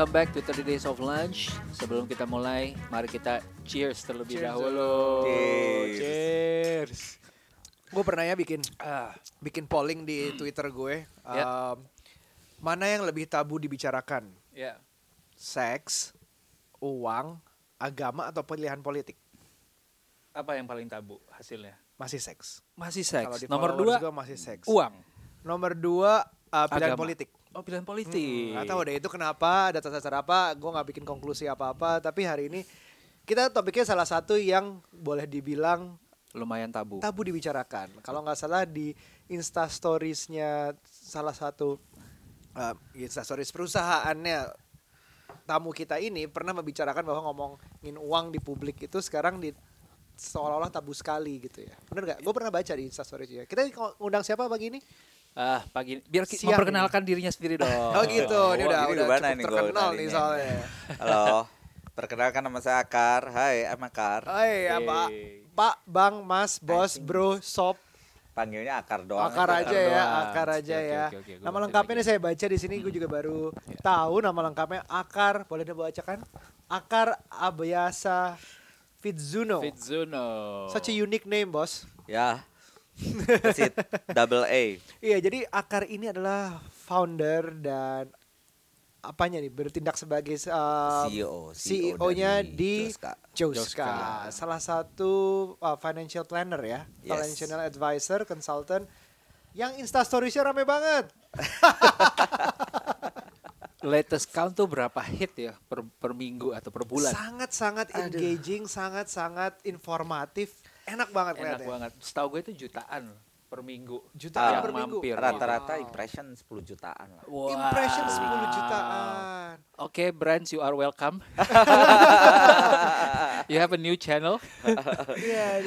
Welcome back to 30 Days of Lunch. Sebelum kita mulai, mari kita cheers terlebih Cheers dahulu. Cheers. Cheers. Gue pernah ya bikin bikin polling di Twitter gue. Ya. Um, Mana yang lebih tabu dibicarakan? Ya. Seks, uang, agama atau pilihan politik? Apa yang paling tabu hasilnya? Masih seks. Masih seks. Nomor dua, gue masih seks. uang. Nomor dua uh, pilihan Agama. politik. Oh, pilihan politik. Gak tahu deh itu kenapa, ada dasar apa, gue nggak bikin konklusi apa-apa. Tapi hari ini kita topiknya salah satu yang boleh dibilang Lumayan tabu. tabu dibicarakan. Kalau nggak salah di Insta Stories-nya salah satu uh, Insta Stories perusahaannya tamu kita ini pernah membicarakan bahwa ngomongin uang di publik itu sekarang di seolah-olah tabu sekali gitu ya. Bener gak? Gue pernah baca di Insta Stories ya. Kita ngundang siapa pagi ini? Ah, pagi biar Siang memperkenalkan dirinya sendiri dong. Oh gitu, ini wah, udah ini udah cukup nih terkenal nih soalnya. Halo, perkenalkan nama saya Akar. Hai, I'm Akar. Hai, apa? Hey. Pak, Bang, Mas, Bos, Anjing. Bro, Sob, Panggilnya Akar doang. akar aja ya, doang. akar aja oke, ya. oke, gua Nama lengkapnya nih saya baca di sini, gue juga baru tahu nama lengkapnya Akar. Boleh dibacakan? Akar Abiasa Fitzuno. Fitzuno. Such a unique name, bos. Ya. That's it. Double A. Iya, jadi Akar ini adalah founder dan apanya nih bertindak sebagai um, CEO, CEO-nya dari di Joska. Joska, Joska. salah satu uh, financial planner ya, Yes. financial advisor, consultant yang Insta Stories-nya rame banget. Latest count tuh berapa hit ya per, per minggu atau per bulan? Sangat-sangat engaging, sangat-sangat informatif, enak banget Enak banget. Setahu gue itu jutaan loh per minggu. Jutaan yang per minggu. mampir. Rata-rata Wow. impression 10 jutaan lah. Wow. Impression 10 jutaan. Oke, brands you are welcome. you have a new channel. Iya,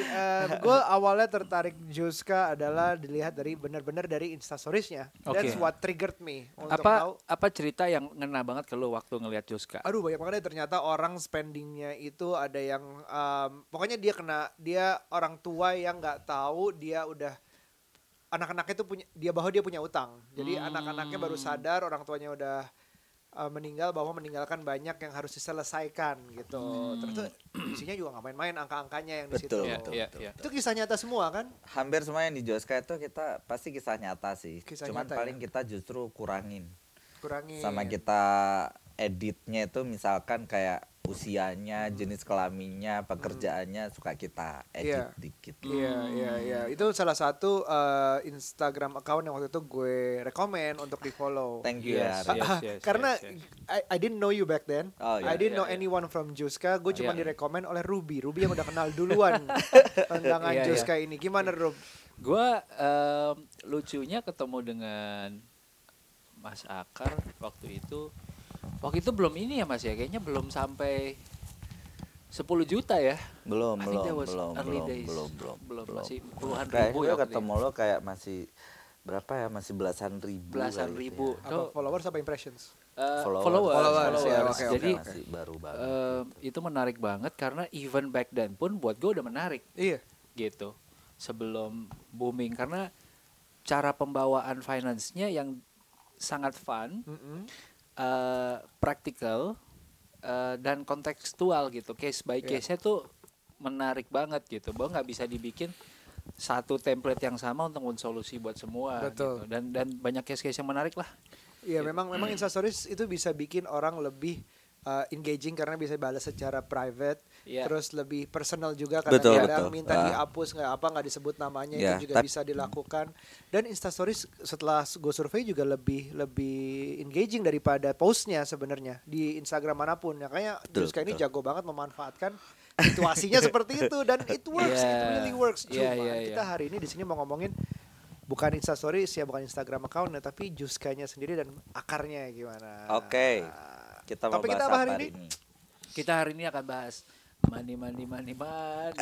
gue awalnya tertarik Juska adalah dilihat dari benar-benar dari Insta Stories-nya. That's what triggered me untuk apa tahu. apa cerita yang ngena banget ke lu waktu ngelihat Juska? Aduh banyak banget ya ternyata orang spendingnya itu ada yang um, pokoknya dia kena dia orang tua yang nggak tahu dia udah anak-anaknya itu punya dia bahwa dia punya utang. Jadi Hmm. anak-anaknya baru sadar orang tuanya udah uh, meninggal bahwa meninggalkan banyak yang harus diselesaikan gitu. Hmm. Ternyata isinya juga nggak main-main angka-angkanya yang di situ. Betul, betul, iya, betul. iya. Itu kisah nyata semua kan? Hampir semua yang di Joska itu kita pasti kisah nyata sih. Kisah Cuman nyata paling ya? kita justru kurangin. Kurangin. Sama kita editnya itu misalkan kayak usianya, jenis kelaminnya, pekerjaannya suka kita edit Iya. dikit. Iya, iya, iya. Itu salah satu uh, Instagram account yang waktu itu gue rekomen untuk di follow. Thank you Yes, ya. Ra. yes, Ah, yes, karena yes, yes. I, I didn't know you back then. Oh, iya. I didn't Iya, know iya. anyone from Juska. Gue cuma Iya. direkomend oleh Ruby. Ruby yang udah kenal duluan tentang Iya, iya. Juska ini. Gimana Rub? Gua em, lucunya ketemu dengan Mas Akar waktu itu. Waktu itu belum ini ya Mas ya, kayaknya belum sampai 10 juta ya. Belum, belum, belum, belum, days. belum, belum, Belum, masih puluhan Kayak ribu ya ketemu lo kayak masih berapa ya? Masih belasan ribu. Belasan kali ribu. gitu ya. Apa followers apa impressions? eh, Followers. followers, Followers, followers. oke, oke, Jadi masih baru banget. gitu. itu menarik banget karena even back then pun buat gue udah menarik Iya. gitu sebelum booming karena cara pembawaan finance-nya yang sangat fun, Mm-mm. Eh praktikal eh, dan kontekstual gitu. Case by Iya. case-nya tuh menarik banget gitu. Bahwa nggak bisa dibikin satu template yang sama untuk solusi buat semua Betul. gitu. Dan dan banyak case-case yang menarik lah. Iya, memang memang Insta Stories itu bisa bikin orang lebih uh, engaging karena bisa balas secara private, Iya. terus lebih personal juga Betul, kadang-kadang betul. minta Ah. dihapus nggak apa nggak disebut namanya Ya, itu juga tap- bisa dilakukan. Dan Insta Stories setelah gue survei juga lebih lebih engaging daripada postnya sebenarnya di Instagram mana pun. Makanya Betul, Juska ini betul. jago banget memanfaatkan situasinya seperti itu dan it works, it Iya. really works. Iya, Cuma iya, kita iya. hari ini di sini mau ngomongin bukan Insta Stories ya, bukan Instagram account tapi Juskanya sendiri dan akarnya gimana. Oke. Kita mau Topik bahas kita apa hari hari ini? ini? Kita hari ini akan bahas money money money money.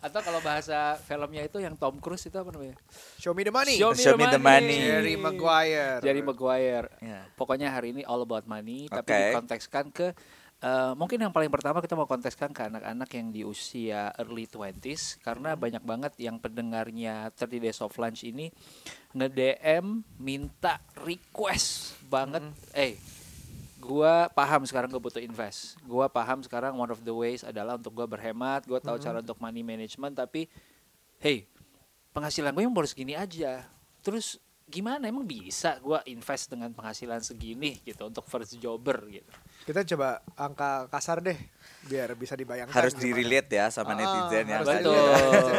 Atau kalau bahasa filmnya itu yang Tom Cruise itu apa namanya? Show me the money. Show Show me the money. Jerry Maguire. Jerry Maguire. Ya. Pokoknya hari ini all about money, tapi Oke. dikontekskan ke eh, mungkin yang paling pertama kita mau kontekskan ke anak-anak yang di usia early 20s karena Hmm. banyak banget yang pendengarnya 30 Days of Lunch ini nge-DM minta request banget Hmm. eh gua paham sekarang gue butuh invest. Gua paham sekarang one of the ways adalah untuk gua berhemat. Gua tahu cara untuk money management. Tapi, hey, penghasilan gue yang baru segini aja. Terus gimana? Emang bisa gua invest dengan penghasilan segini gitu untuk first jobber gitu? Kita coba angka kasar deh biar bisa dibayangkan. Harus gimana. di-relate ya sama Ah, netizen ya. Betul.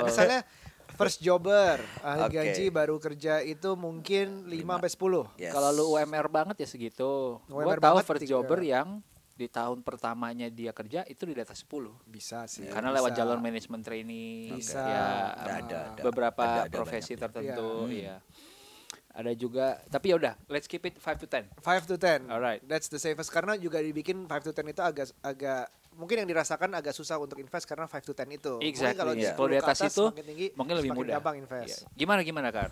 Misalnya first jobber, ahli Oke. gaji baru kerja itu mungkin 5 sampai 10. Yes. Kalau lu UMR banget ya segitu. Gua UMR tahu banget first tiga. jobber yang di tahun pertamanya dia kerja itu di atas 10. Bisa sih. Karena bisa. lewat jalur manajemen training Bisa. ya Ada, ada, ada. beberapa Ada, ada profesi banyak. tertentu Iya. ya. Ada juga tapi ya udah let's keep it 5 to 10. 5 to 10. Alright. That's the safest karena juga dibikin 5 to 10 itu agak agak mungkin yang dirasakan agak susah untuk invest karena 5 to 10 itu. Mungkin Exactly. kalau Iya. Kalau di 10 ke atas itu tinggi, mungkin lebih mudah. gampang invest. Iya. Gimana gimana Kar?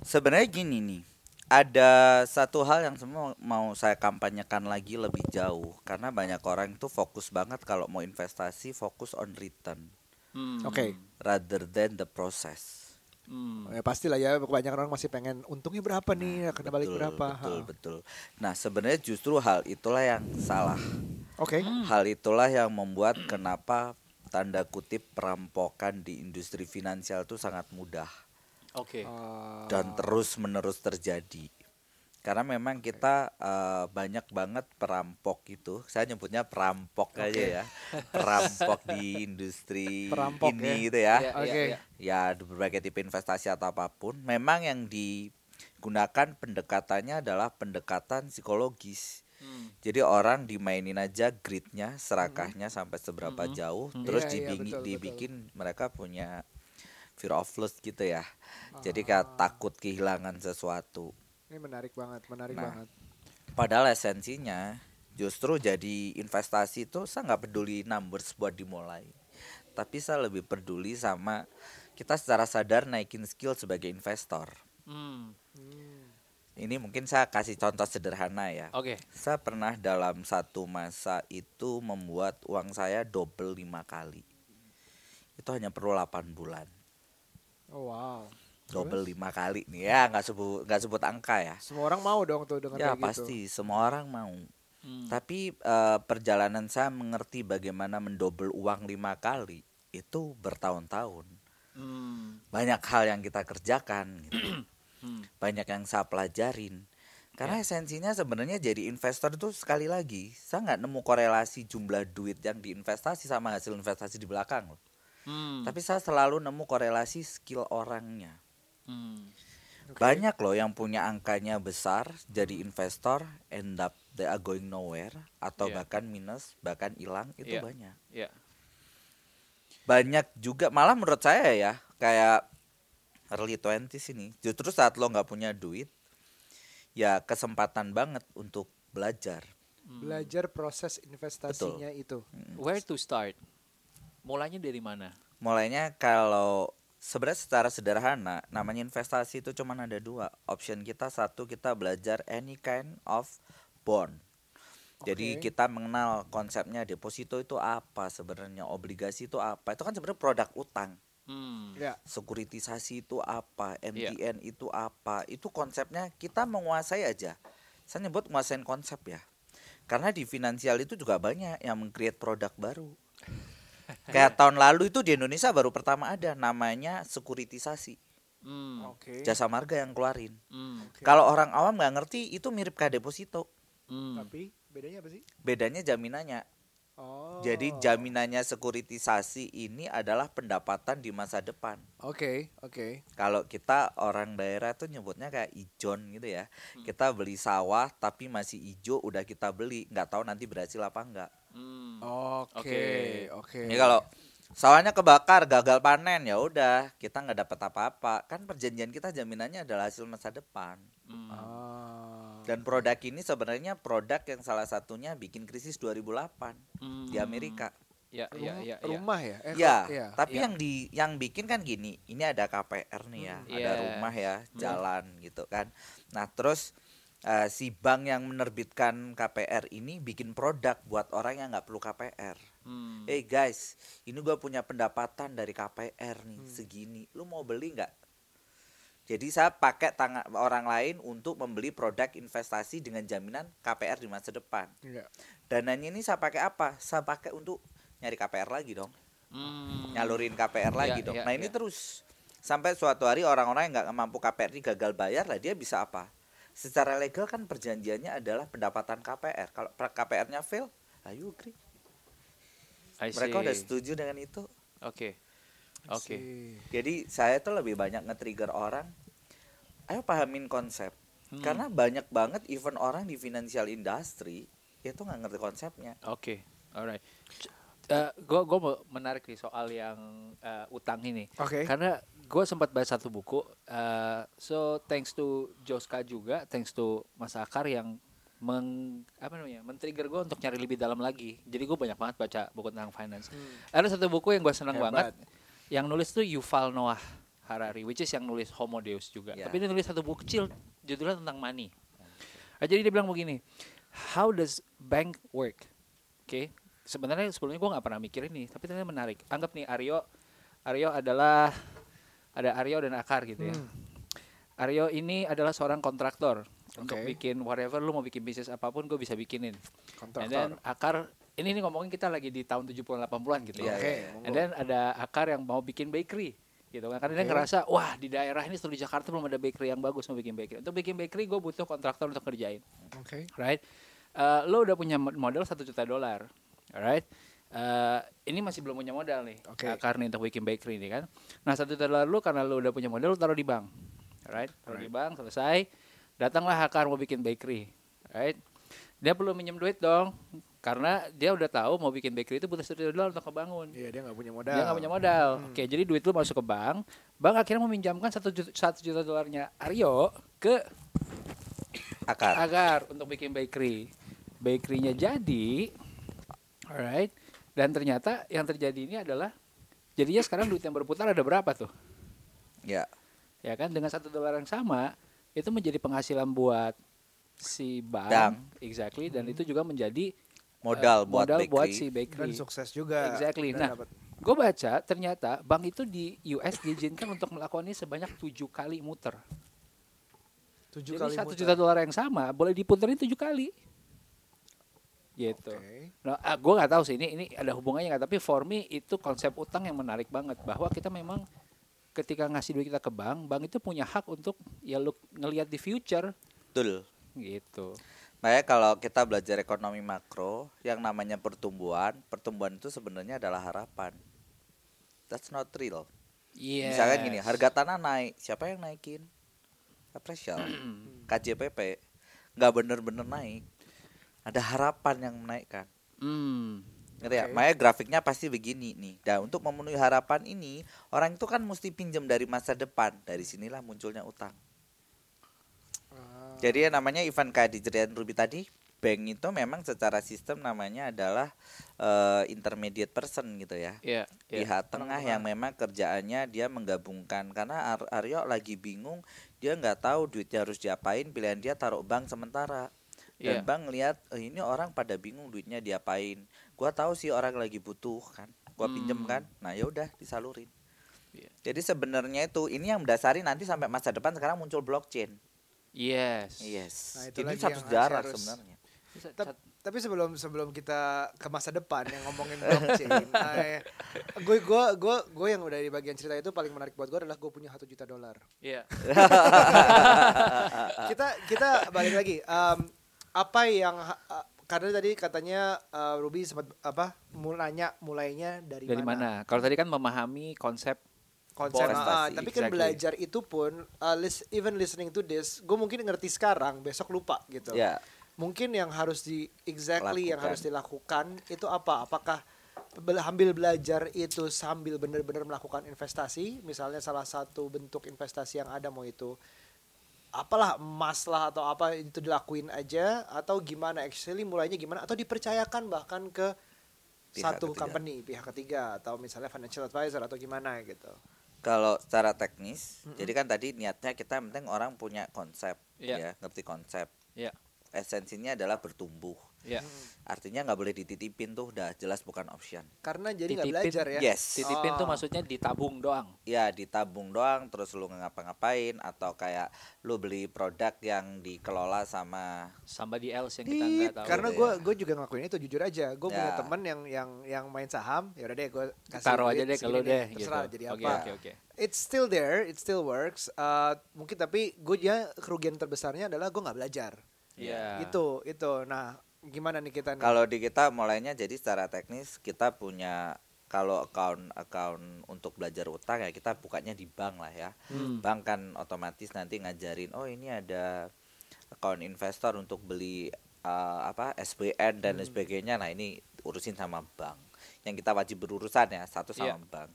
Sebenarnya gini nih, ada satu hal yang semua mau saya kampanyekan lagi lebih jauh karena banyak orang itu fokus banget kalau mau investasi fokus on return Hmm. Oke. rather than the process. Hmm. Ya pastilah ya kebanyakan orang masih pengen untungnya berapa nih, akan balik Betul, berapa. Betul, Ha. betul. Nah, sebenarnya justru hal itulah yang salah. Oke. Hal itulah yang membuat kenapa tanda kutip perampokan di industri finansial itu sangat mudah Oke. Uh, dan terus menerus terjadi. Karena memang kita eh, banyak banget perampok itu. Saya nyebutnya perampok aja ya. Perampok di industri Perampok ini ya. gitu ya. Iya, Oke. iya. Ya, di berbagai tipe investasi atau apa pun, memang yang digunakan pendekatannya adalah pendekatan psikologis. Hmm. Jadi orang dimainin aja gridnya, serakahnya sampai seberapa jauh, terus Iya, iya, dibing- betul, betul. dibikin mereka punya fear of loss gitu ya. Jadi Ah. kayak takut kehilangan sesuatu. Ini menarik banget, menarik Nah. banget. Padahal esensinya justru jadi investasi itu saya nggak peduli numbers buat dimulai. Tapi saya lebih peduli sama kita secara sadar naikin skill sebagai investor. Hmm. Hmm. Ini mungkin saya kasih contoh sederhana ya. Oke. Saya pernah dalam satu masa itu membuat uang saya double lima kali. Itu hanya perlu 8 bulan. Oh wow. Double lima kali nih ya, nggak sebut nggak sebut angka ya. Semua orang mau dong tuh dengan Ya kayak gitu. pasti, semua orang mau. Hmm. Tapi eh, perjalanan saya mengerti bagaimana mendobel uang lima kali itu bertahun-tahun. Hmm. Banyak hal yang kita kerjakan, gitu. Hmm. banyak yang saya pelajarin. Karena esensinya sebenarnya jadi investor itu sekali lagi, saya nggak nemu korelasi jumlah duit yang diinvestasi sama hasil investasi di belakang. loh. Hmm. Tapi saya selalu nemu korelasi skill orangnya. Hmm. Oke. Banyak loh yang punya angkanya besar jadi investor end up they are going nowhere atau Iya. bahkan minus bahkan hilang itu Iya. banyak. Ya. Banyak juga malah menurut saya ya kayak early 20s ini justru saat lo nggak punya duit ya kesempatan banget untuk belajar. Belajar proses investasinya itu. Where to start? Mulainya dari mana? Mulainya kalau sebenarnya secara sederhana namanya investasi itu cuma ada dua option kita satu kita belajar any kind of bond. Jadi Oke. kita mengenal konsepnya deposito itu apa sebenarnya obligasi itu apa itu kan sebenarnya produk utang. Hmm. Ya. Sekuritisasi itu apa, Iya. MTN itu apa, itu konsepnya kita menguasai aja. Saya nyebut nguasain konsep ya. Karena di finansial itu juga banyak yang meng-create produk baru. Kayak tahun lalu itu di Indonesia baru pertama ada namanya sekuritisasi. Hmm. Oke. Jasa marga yang keluarin. Hmm. Oke. Kalau orang awam nggak ngerti itu mirip kayak deposito. Hmm. Tapi bedanya apa sih? Bedanya jaminannya. Oh. Jadi jaminannya sekuritisasi ini adalah pendapatan di masa depan. Oke, oke. Kalau kita orang daerah tuh nyebutnya kayak ijon gitu ya. Kita beli sawah tapi masih ijo udah kita beli, nggak tahu nanti berhasil apa enggak. Hmm. Oke, Oke. Ini kalau sawahnya kebakar, gagal panen ya udah, kita nggak dapat apa-apa. Kan perjanjian kita jaminannya adalah hasil masa depan. Hmm. Ah. Dan produk ini sebenarnya produk yang salah satunya bikin krisis 2008 Hmm. di Amerika. Ya, ya, ya, ya. rumah ya? Eh, Ya, iya. tapi ya. yang di yang bikin kan gini, ini ada KPR nih ya, Hmm, ada iya. rumah ya, jalan gitu kan. Nah, terus eh, si bank yang menerbitkan KPR ini bikin produk buat orang yang nggak perlu KPR. Hmm. Eh guys, ini gua punya pendapatan dari KPR nih Hmm. segini. Lu mau beli nggak? Jadi saya pakai tangan orang lain untuk membeli produk investasi dengan jaminan KPR di masa depan. Iya. Dananya ini saya pakai apa? Saya pakai untuk nyari KPR lagi dong, Hmm. nyalurin KPR lagi Ya, dong. ya, nah ini ya. terus sampai suatu hari orang-orang yang nggak mampu KPR ini gagal bayar lah dia bisa apa? Secara legal kan perjanjiannya adalah pendapatan KPR. Kalau KPR-nya fail, ayo agree. I Mereka udah setuju dengan itu. Oke. Oke. Si- Jadi saya tuh lebih banyak nge-trigger orang. Ayo pahamin konsep. Hmm. Karena banyak banget even orang di financial industry itu nggak ngerti konsepnya. Oke, alright. gue gue mau menarik nih soal yang eh, utang ini. Oke. Karena gue sempat baca satu buku. eh, so thanks to Joska juga, thanks to Mas Akar yang meng apa namanya, men-trigger gue untuk nyari lebih dalam lagi. Jadi gue banyak banget baca buku tentang finance. Ada satu buku yang gue senang Hebat. banget. Yang nulis tuh Yuval Noah Harari, which is yang nulis Homo Deus juga. Ya. Tapi dia nulis satu buku kecil, judulnya tentang money. Ah, jadi dia bilang begini, how does bank work? Oke, sebenarnya sebelumnya gue nggak pernah mikir ini, tapi ternyata menarik. Anggap nih Aryo, Aryo adalah ada Aryo dan Akar gitu ya. Hmm. Aryo ini adalah seorang kontraktor untuk Oke. bikin whatever lu mau bikin bisnis apa pun gue bisa bikinin. And Kontraktor. then Akar ini ini ngomongin kita lagi di tahun 70 80-an gitu Iya, ya. Oke, iya, iya. And then ada Akar yang mau bikin bakery gitu kan karena dia Oke. ngerasa wah di daerah ini seluruh Jakarta belum ada bakery yang bagus mau bikin bakery. Untuk bikin bakery gue butuh kontraktor untuk kerjain Oke. right? Eh, lo udah punya mo- modal satu juta dolar, alright? Eh, ini masih belum punya modal nih, Oke. Akar nih untuk bikin bakery nih kan. Nah satu dolar lo karena lo udah punya modal, lo taruh di bank, alright? Taruh di bank selesai, datanglah Akar mau bikin bakery, right? Dia perlu minjem duit dong, karena dia udah tahu mau bikin bakery itu butuh satu juta dolar untuk ngebangun. Iya dia nggak punya modal. Dia nggak punya modal. Hmm. Oke, jadi duit lu masuk ke bank, bank akhirnya meminjamkan satu juta, satu juta dolarnya Aryo ke Akar. agar untuk bikin bakery. Bakerynya jadi, alright. Dan ternyata yang terjadi ini adalah jadinya sekarang duit yang berputar ada berapa tuh? Ya. Ya kan dengan satu dolar yang sama itu menjadi penghasilan buat si bank, Bank. exactly. Dan itu juga menjadi Modal eh, buat modal buat bakery. si Dan bakery. sukses juga. Exactly. Dan Nah, gue baca ternyata bank itu di US diizinkan untuk melakukan ini sebanyak tujuh kali muter. tujuh Jadi kali satu juta dolar yang sama boleh diputerin tujuh kali. Gitu. Oke. Nah, ah, gue nggak tahu sih ini ini ada hubungannya nggak, tapi for me itu konsep utang yang menarik banget bahwa kita memang ketika ngasih duit kita ke bank, bank itu punya hak untuk ya lu ngelihat di future Betul. gitu. Makanya kalau kita belajar ekonomi makro, yang namanya pertumbuhan, pertumbuhan itu sebenarnya adalah harapan. That's not real. Iya. Misalkan gini, harga tanah naik, siapa yang naikin? Appraisal, KJPP, nggak bener-bener naik. Ada harapan yang menaikkan. Hmm. Ngerti ya? Oke. Makanya grafiknya pasti begini nih. Dan untuk memenuhi harapan ini, orang itu kan mesti pinjam dari masa depan. Dari sinilah munculnya utang. Ah, Jadi yang namanya event kayak diceritain Ruby tadi, bank itu memang secara sistem namanya adalah eh, intermediate person gitu ya. Iya. iya. Pihak tengah yang memang kerjaannya dia menggabungkan karena Ar- Aryo lagi bingung, dia nggak tahu duitnya harus diapain, pilihan dia taruh bank sementara. Dan Iya. bank lihat "Eh, ini orang pada bingung duitnya diapain. Gua tahu sih orang lagi butuh kan. Gua pinjem Hmm. kan. Nah, ya udah disalurin. Iya. Jadi sebenarnya itu ini yang mendasari nanti sampai masa depan sekarang muncul blockchain. Yes. Yes. Nah, itu Ini satu yang sejarah harus- sebenarnya. Tapi sebelum sebelum kita ke masa depan yang ngomongin blockchain, gue gue gue gue yang udah di bagian cerita itu paling menarik buat gue adalah gue punya satu juta dolar. Iya. kita kita balik lagi. em, apa yang a- karena tadi katanya eh, Ruby sempat apa mulanya mulainya dari, Dari mana? Kalau tadi kan memahami konsep konsep ah, tapi kan exactly. belajar itu pun uh, lis- even listening to this gue mungkin ngerti sekarang besok lupa gitu Ya. mungkin yang harus di exactly yang Lakukan. harus dilakukan itu apa apakah sambil belajar itu sambil benar-benar melakukan investasi misalnya salah satu bentuk investasi yang ada mau itu apalah emas lah atau apa itu dilakuin aja atau gimana actually mulainya gimana atau dipercayakan bahkan ke Pihak satu ketiga. company pihak ketiga atau misalnya financial advisor atau gimana gitu Kalau secara teknis, jadi kan tadi niatnya kita penting orang punya konsep, Iya. ya, ngerti konsep. Iya. esensinya adalah bertumbuh. Ya. Artinya nggak boleh dititipin tuh, udah jelas bukan option. Karena jadi nggak belajar ya. Yes. Titipin tuh Oh. maksudnya ditabung doang. Ya ditabung doang, terus lu nggak ngapa-ngapain atau kayak lu beli produk yang dikelola sama Somebody else yang kita Tit, nggak tahu. karena gue gue juga ngelakuin itu jujur aja gue punya Ya. temen yang yang yang main saham ya udah deh gue kasih Taruh aja deh kalau deh gitu. terserah jadi Oke, apa oke, oke. it's still there it still works Uh, mungkin tapi gue ya kerugian terbesarnya adalah gue nggak belajar Iya. itu itu nah gimana nih kita nih Kalau di kita mulainya jadi secara teknis kita punya kalau account account untuk belajar utang ya kita bukanya di bank lah ya. Hmm. Bank kan otomatis nanti ngajarin oh ini ada account investor untuk beli eh, apa SBN dan lain sebagainya. Nah, ini urusin sama bank. Yang kita wajib berurusan ya, satu sama Iya. bank.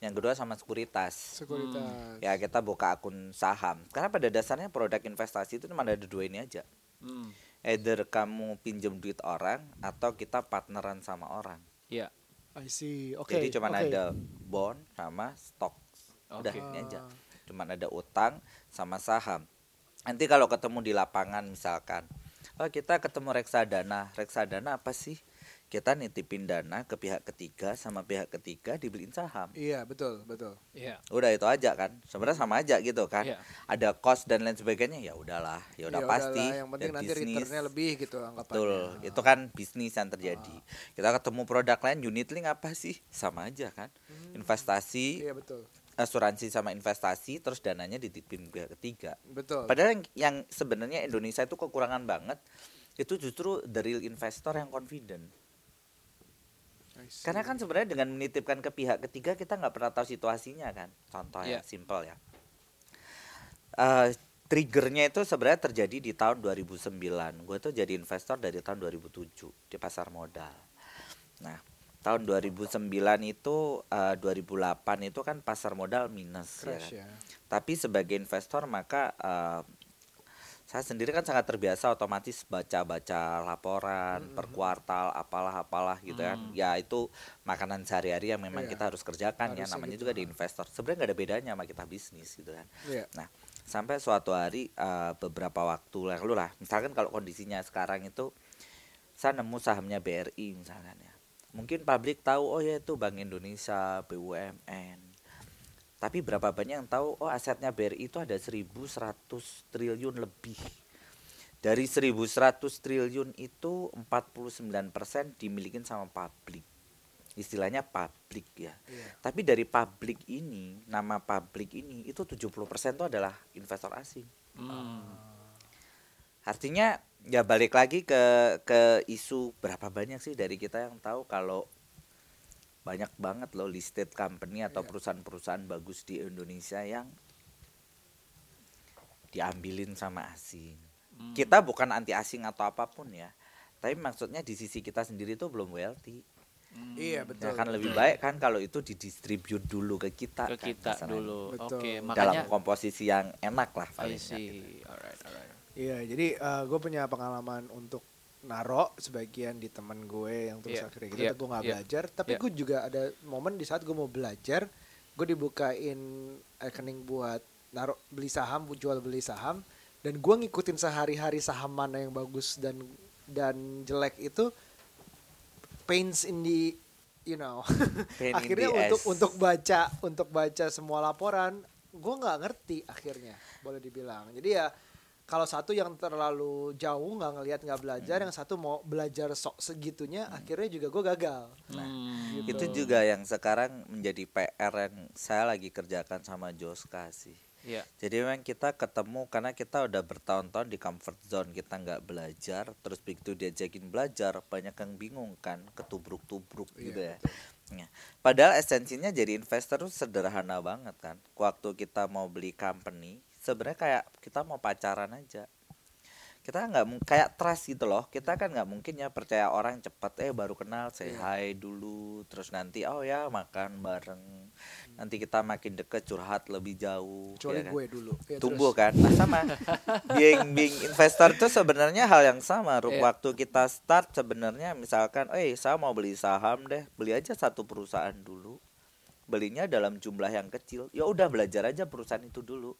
Yang kedua sama sekuritas. sekuritas Ya kita buka akun saham. Karena pada dasarnya produk investasi itu cuma ada dua ini aja. Hmm. Either kamu pinjem duit orang atau kita partneran sama orang. Iya. I see oke Jadi cuma oke. ada bond sama stok. Udah Oke. ini aja. Cuma ada utang sama saham. Nanti kalau ketemu di lapangan misalkan, oh kita ketemu reksadana. Reksadana apa sih? Kita nitipin dana ke pihak ketiga sama pihak ketiga dibeliin saham. iya betul betul Iya. Udah itu aja kan. Sebenarnya sama aja gitu kan. Iya. Ada cost dan lain sebagainya ya udahlah, ya udah Ya pasti. udahlah, yang penting dan nanti bisnis. returnnya lebih gitu anggapannya Betul, itu kan bisnis yang terjadi. Kita ketemu produk lain unit link apa sih? Sama aja kan. Investasi, iya betul asuransi sama investasi terus dananya dititipin pihak ketiga. betul Padahal yang, yang sebenarnya Indonesia itu kekurangan banget itu justru the real investor yang confident. Karena kan sebenarnya dengan menitipkan ke pihak ketiga kita nggak pernah tahu situasinya kan. Contoh ya, Iya. simple ya. Eh, triggernya itu sebenarnya terjadi di tahun 2009. Gue tuh jadi investor dari tahun 2007 di pasar modal. Nah, tahun 2009 itu eh, 2008 itu kan pasar modal minus ya crash kan. ya Tapi sebagai investor maka eh, saya sendiri kan sangat terbiasa otomatis baca-baca laporan per kuartal apalah apalah gitu kan. Ya itu makanan sehari-hari yang memang Iya. kita harus kerjakan ya Harusnya namanya gitu. juga di investor. Sebenarnya nggak ada bedanya sama kita bisnis gitu kan. Iya. Nah, sampai suatu hari eh, beberapa waktu lalu lah, misalkan kalau kondisinya sekarang itu saya nemu sahamnya BRI misalkan ya. Mungkin publik tahu oh ya itu Bank Indonesia, BUMN. Tapi berapa banyak yang tahu oh asetnya BRI itu ada 1100 triliun lebih. Dari 1100 triliun itu 49% dimiliki sama publik. Istilahnya publik ya. Iya. Tapi dari publik ini, nama publik ini itu 70% itu adalah investor asing. Hmm. Artinya ya balik lagi ke ke isu berapa banyak sih dari kita yang tahu kalau banyak banget loh listed company atau Iya. perusahaan-perusahaan bagus di Indonesia yang diambilin sama asing. Hmm. Kita bukan anti asing atau apa pun ya. Tapi maksudnya di sisi kita sendiri itu belum wealthy. Hmm. Iya Ya betul. kan lebih baik kan kalau itu didistribute dulu ke kita ke kan, kita masalahnya. dulu. Betul. Oke, dalam makanya komposisi yang enak lah I nggak gitu. Alright, alright. Iya, jadi gue punya pengalaman untuk naro sebagian di temen gue yang terus Iya, akhirnya gitu, iya, gue nggak iya, belajar. Tapi iya. gue juga ada momen di saat gue mau belajar, gue dibukain rekening buat naro beli saham, jual beli saham, dan gue ngikutin sehari-hari saham mana yang bagus dan dan jelek itu pains in the you know Pain in akhirnya the untuk ass. untuk baca untuk baca semua laporan gue nggak ngerti akhirnya boleh dibilang jadi ya kalau satu yang terlalu jauh nggak ngelihat nggak belajar Hmm. yang satu mau belajar sok segitunya akhirnya juga gue gagal Hmm. itu juga yang sekarang menjadi PR yang saya lagi kerjakan sama Joska sih. Iya. Jadi memang kita ketemu karena kita udah bertahun-tahun di comfort zone kita nggak belajar, terus begitu diajakin belajar banyak yang bingung kan, ketubruk-tubruk Iya, gitu ya. Ya. Padahal esensinya jadi investor tuh sederhana banget kan. Waktu kita mau beli company, sebenarnya kayak kita mau pacaran aja. Kita nggak kayak trust gitu loh. Kita kan nggak mungkin ya percaya orang cepet eh baru kenal say Iya. hi dulu, terus nanti oh ya makan bareng. Nanti kita makin deket curhat lebih jauh. kecuali ya kan? gue dulu Ya, tumbuh terus. kan nah sama being being investor itu sebenarnya hal yang sama. Iya. waktu kita start sebenarnya misalkan eh saya mau beli saham deh beli aja satu perusahaan dulu belinya dalam jumlah yang kecil ya udah belajar aja perusahaan itu dulu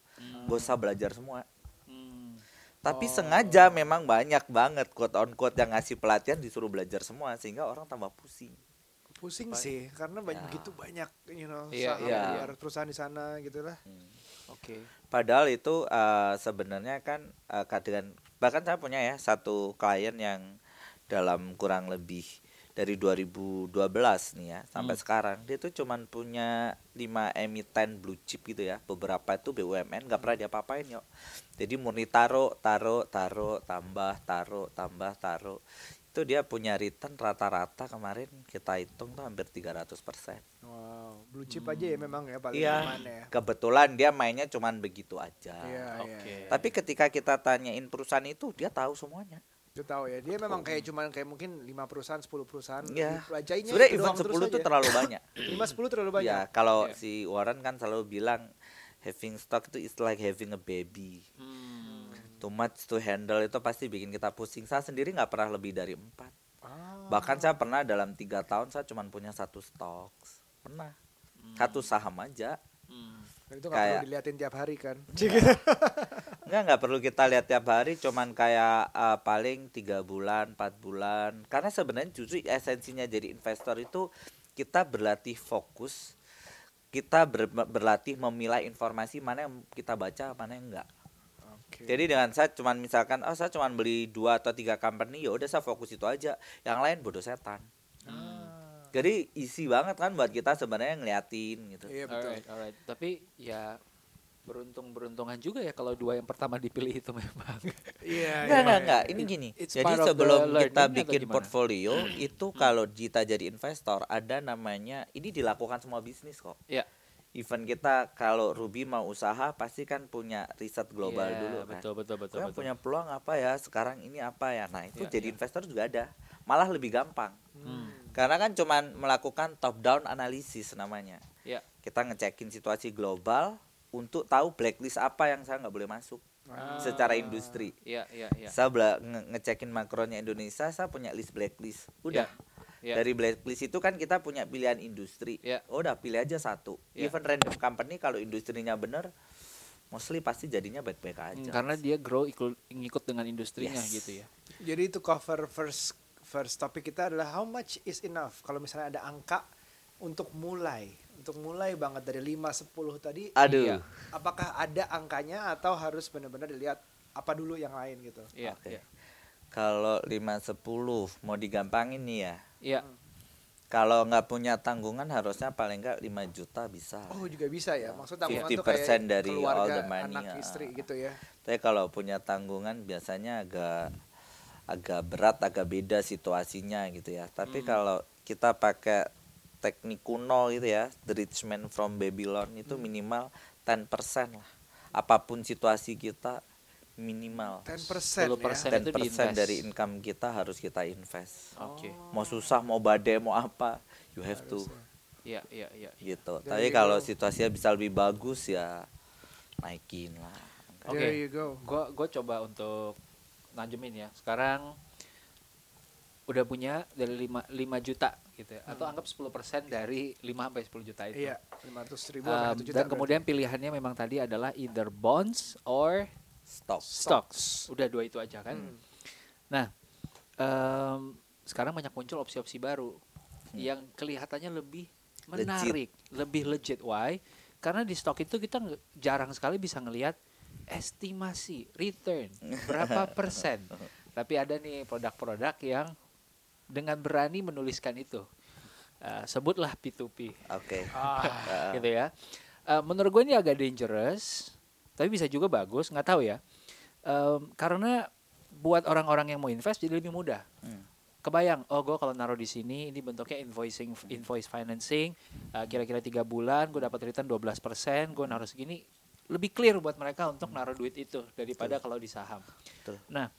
gak usah belajar semua Hmm. Tapi Oh. sengaja memang banyak banget quote on quote yang ngasih pelatihan disuruh belajar semua sehingga orang tambah pusing. Pusing sih karena banyak Ya. begitu banyak you know Iya, saham iya. biar perusahaan di sana gitu lah. Oke. Padahal itu eh, sebenarnya kan eh, dengan bahkan saya punya ya satu klien yang dalam kurang lebih dari 2012 nih ya sampai Hmm. sekarang dia tuh cuman punya 5 emiten blue chip gitu ya. Beberapa itu BUMN nggak pernah diapa-apain yuk. Jadi murni taruh, taruh, taruh, tambah, taruh, tambah, taruh. Itu dia punya return rata-rata kemarin kita hitung tuh hampir 300%. Wow, blue chip aja ya memang ya paling Iya. aman ya. Kebetulan dia mainnya cuman begitu aja. Iya, iya. Oke. Tapi ketika kita tanyain perusahaan itu, dia tahu semuanya. Itu tahu ya. Dia memang kayak cuman kayak mungkin 5 perusahaan, 10 perusahaan. Iya. Pelajainya Sebenarnya itu event doang terus 10 itu aja. terlalu banyak. 5 10 terlalu banyak. ya, kalau Iya. si Warren kan selalu bilang having stock itu is like having a baby. Hmm. Too much to handle itu pasti bikin kita pusing. Saya sendiri nggak pernah lebih dari empat. Ah. Bahkan saya pernah dalam tiga tahun saya cuma punya satu stok. Pernah. Satu saham aja. Hmm. Dan itu nggak kayak- perlu diliatin tiap hari kan. Enggak nggak perlu kita lihat tiap hari cuman kayak uh, paling tiga bulan empat bulan karena sebenarnya justru esensinya jadi investor itu kita berlatih fokus kita ber- berlatih memilah informasi mana yang kita baca mana yang enggak Oke. jadi dengan saya cuman misalkan oh saya cuman beli dua atau tiga company ya udah saya fokus itu aja yang lain bodoh setan Ah. jadi isi banget kan buat kita sebenarnya ngeliatin gitu Iya betul. Alright, alright. Tapi ya beruntung-beruntungan juga ya kalau dua yang pertama dipilih itu memang. Iya. Enggak, enggak, iya. enggak. Ini gini. It's Jadi sebelum kita bikin portfolio, itu kalau kita jadi investor ada namanya ini dilakukan semua bisnis kok. Iya. Event kita kalau Ruby mau usaha pasti kan punya riset global Iya, dulu kan. Betul, betul, betul. Kalian betul. punya peluang apa ya? Sekarang ini apa ya? Nah, itu Iya, jadi iya. investor juga ada. Malah lebih gampang. Hmm. Karena kan cuman melakukan top down analisis namanya. Iya. Kita ngecekin situasi global untuk tahu blacklist apa yang saya nggak boleh masuk Ah. secara industri. Iya, iya, iya. Saya bela- nge- ngecekin makronya Indonesia, saya punya list blacklist. Udah. Iya. Dari blacklist itu kan kita punya pilihan industri. Iya. Oh, udah pilih aja satu. Iya. Even random company kalau industrinya bener, mostly pasti jadinya baik-baik Hmm, aja. karena dia grow ikut ngikut dengan industrinya Yes. gitu ya. Jadi itu cover first first topik kita adalah how much is enough. Kalau misalnya ada angka untuk mulai, untuk mulai banget dari 5 10 tadi Aduh. Iya. apakah ada angkanya atau harus benar-benar dilihat apa dulu yang lain gitu. Iya, Oke. iya. Kalau 5 10 mau digampangin nih ya. Iya. Kalau nggak punya tanggungan harusnya paling nggak 5 juta bisa. Oh juga bisa ya. Maksud tanggungan tuh 50% kayak dari all keluarga, the money, anak ya. istri gitu ya. Tapi kalau punya tanggungan biasanya agak agak berat, agak beda situasinya gitu ya. Tapi Hmm. kalau kita pakai teknik kuno gitu ya, the rich man from Babylon itu Hmm. minimal 10% lah. Apa pun situasi kita minimal 10% 10% ya. itu 10% diinvest. dari income kita harus kita invest. Oke. Mau susah, mau badai, mau apa, you have to. Iya, iya, iya. gitu. There Tapi kalau situasinya bisa lebih bagus ya naikin lah. Oke. There you go. Gua gua coba untuk nanjemin ya. Sekarang udah punya dari 5 5 juta gitu ya. Atau anggap 10% dari 5 sampai 10 juta itu. Iya, 500 ribu Um, sampai 1 juta. dan kemudian pilihannya memang tadi adalah either bonds or Stop. stocks. Udah dua itu aja kan. Hmm. Nah, em, sekarang banyak muncul opsi-opsi baru Hmm. yang kelihatannya lebih Legit. menarik, lebih legit. Why? Karena di stok itu kita jarang sekali bisa ngelihat estimasi return berapa persen. Tapi ada nih produk-produk yang dengan berani menuliskan itu. Eh, sebutlah P2P Oke. Ah, gitu ya. Eh, menurut gue ini agak dangerous, tapi bisa juga bagus, nggak tahu ya. Em, karena buat orang-orang yang mau invest jadi lebih mudah. Hmm. Kebayang, oh gue kalau naruh di sini ini bentuknya invoicing, invoice financing, eh, kira-kira tiga bulan gue dapat return 12%, gue naruh segini, lebih clear buat mereka untuk naruh duit itu daripada kalau di saham. Betul. Nah,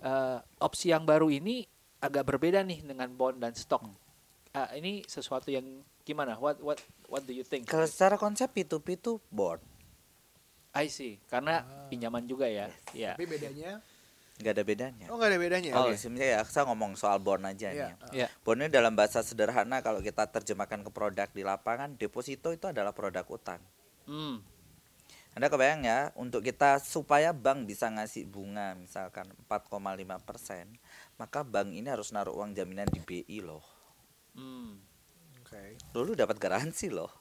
eh, opsi yang baru ini agak berbeda nih dengan bond dan stok. Ah, ini sesuatu yang gimana? What what what do you think? Kalau secara konsep P2P itu bond, I see, karena Ah. pinjaman juga ya. Ya. Tapi bedanya, nggak ada bedanya. oh nggak ada bedanya. Oh, Oke. sebenarnya ya, saya ngomong soal bond aja Iya. nih. Ya. Bond ini dalam bahasa sederhana kalau kita terjemahkan ke produk di lapangan, deposito itu adalah produk utang. Hmm. Anda kebayang ya, untuk kita supaya bank bisa ngasih bunga misalkan 4,5 persen, maka bank ini harus naruh uang jaminan di BI loh. Hmm. Oke. Dulu dapat garansi loh.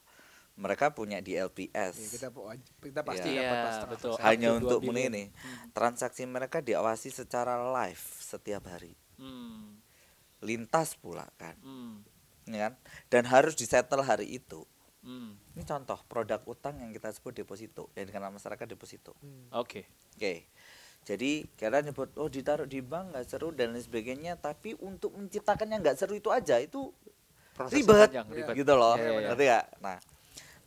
Mereka punya di Iya, LPS. kita po- kita pasti Iya, dapat pas betul. Hanya untuk 2 ini nih, transaksi mereka diawasi secara live setiap hari. Hmm. Lintas pula kan, Hmm. ya kan? Dan harus disetel hari itu. Hmm. Ini contoh produk utang yang kita sebut deposito, yang dikenal masyarakat deposito. Hmm. Oke. Oke. Jadi kalian nyebut oh ditaruh di bank nggak seru dan lain sebagainya, tapi untuk menciptakan yang nggak seru itu aja itu Proses Ribet. panjang, Iya. ribet. gitu loh, iya. ngerti nggak? Nah,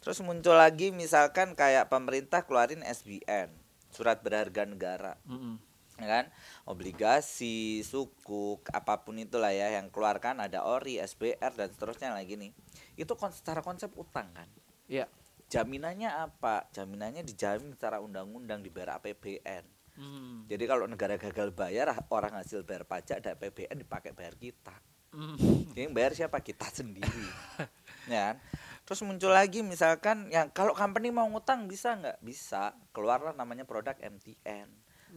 terus muncul lagi misalkan kayak pemerintah keluarin SBN, surat berharga negara, Mm-mm. ya kan? Obligasi, sukuk, apa pun itulah ya yang keluarkan ada ORI, SBR dan seterusnya lagi nih. Itu kon secara konsep utang kan. Iya. Jaminannya apa? Jaminannya dijamin secara undang-undang dibayar APBN. Hmm. Jadi kalau negara gagal bayar, orang hasil bayar pajak dan APBN dipakai bayar kita. Hmm. Jadi yang bayar siapa? Kita sendiri. ya kan? Terus muncul lagi misalkan yang kalau company mau ngutang bisa nggak? Bisa. Keluarlah namanya produk MTN,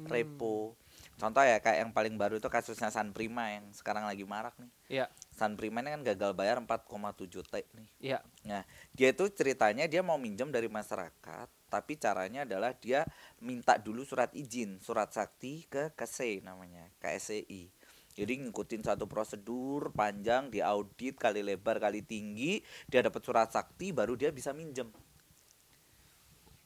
repo. Contoh ya kayak yang paling baru itu kasusnya San Prima yang sekarang lagi marak nih. Iya. San Prima ini kan gagal bayar 4,7 T nih. Iya. Nah, dia itu ceritanya dia mau minjem dari masyarakat, tapi caranya adalah dia minta dulu surat izin, surat sakti ke KSE namanya, KSEI. Jadi ngikutin satu prosedur panjang, diaudit kali lebar kali tinggi, dia dapat surat sakti baru dia bisa minjem.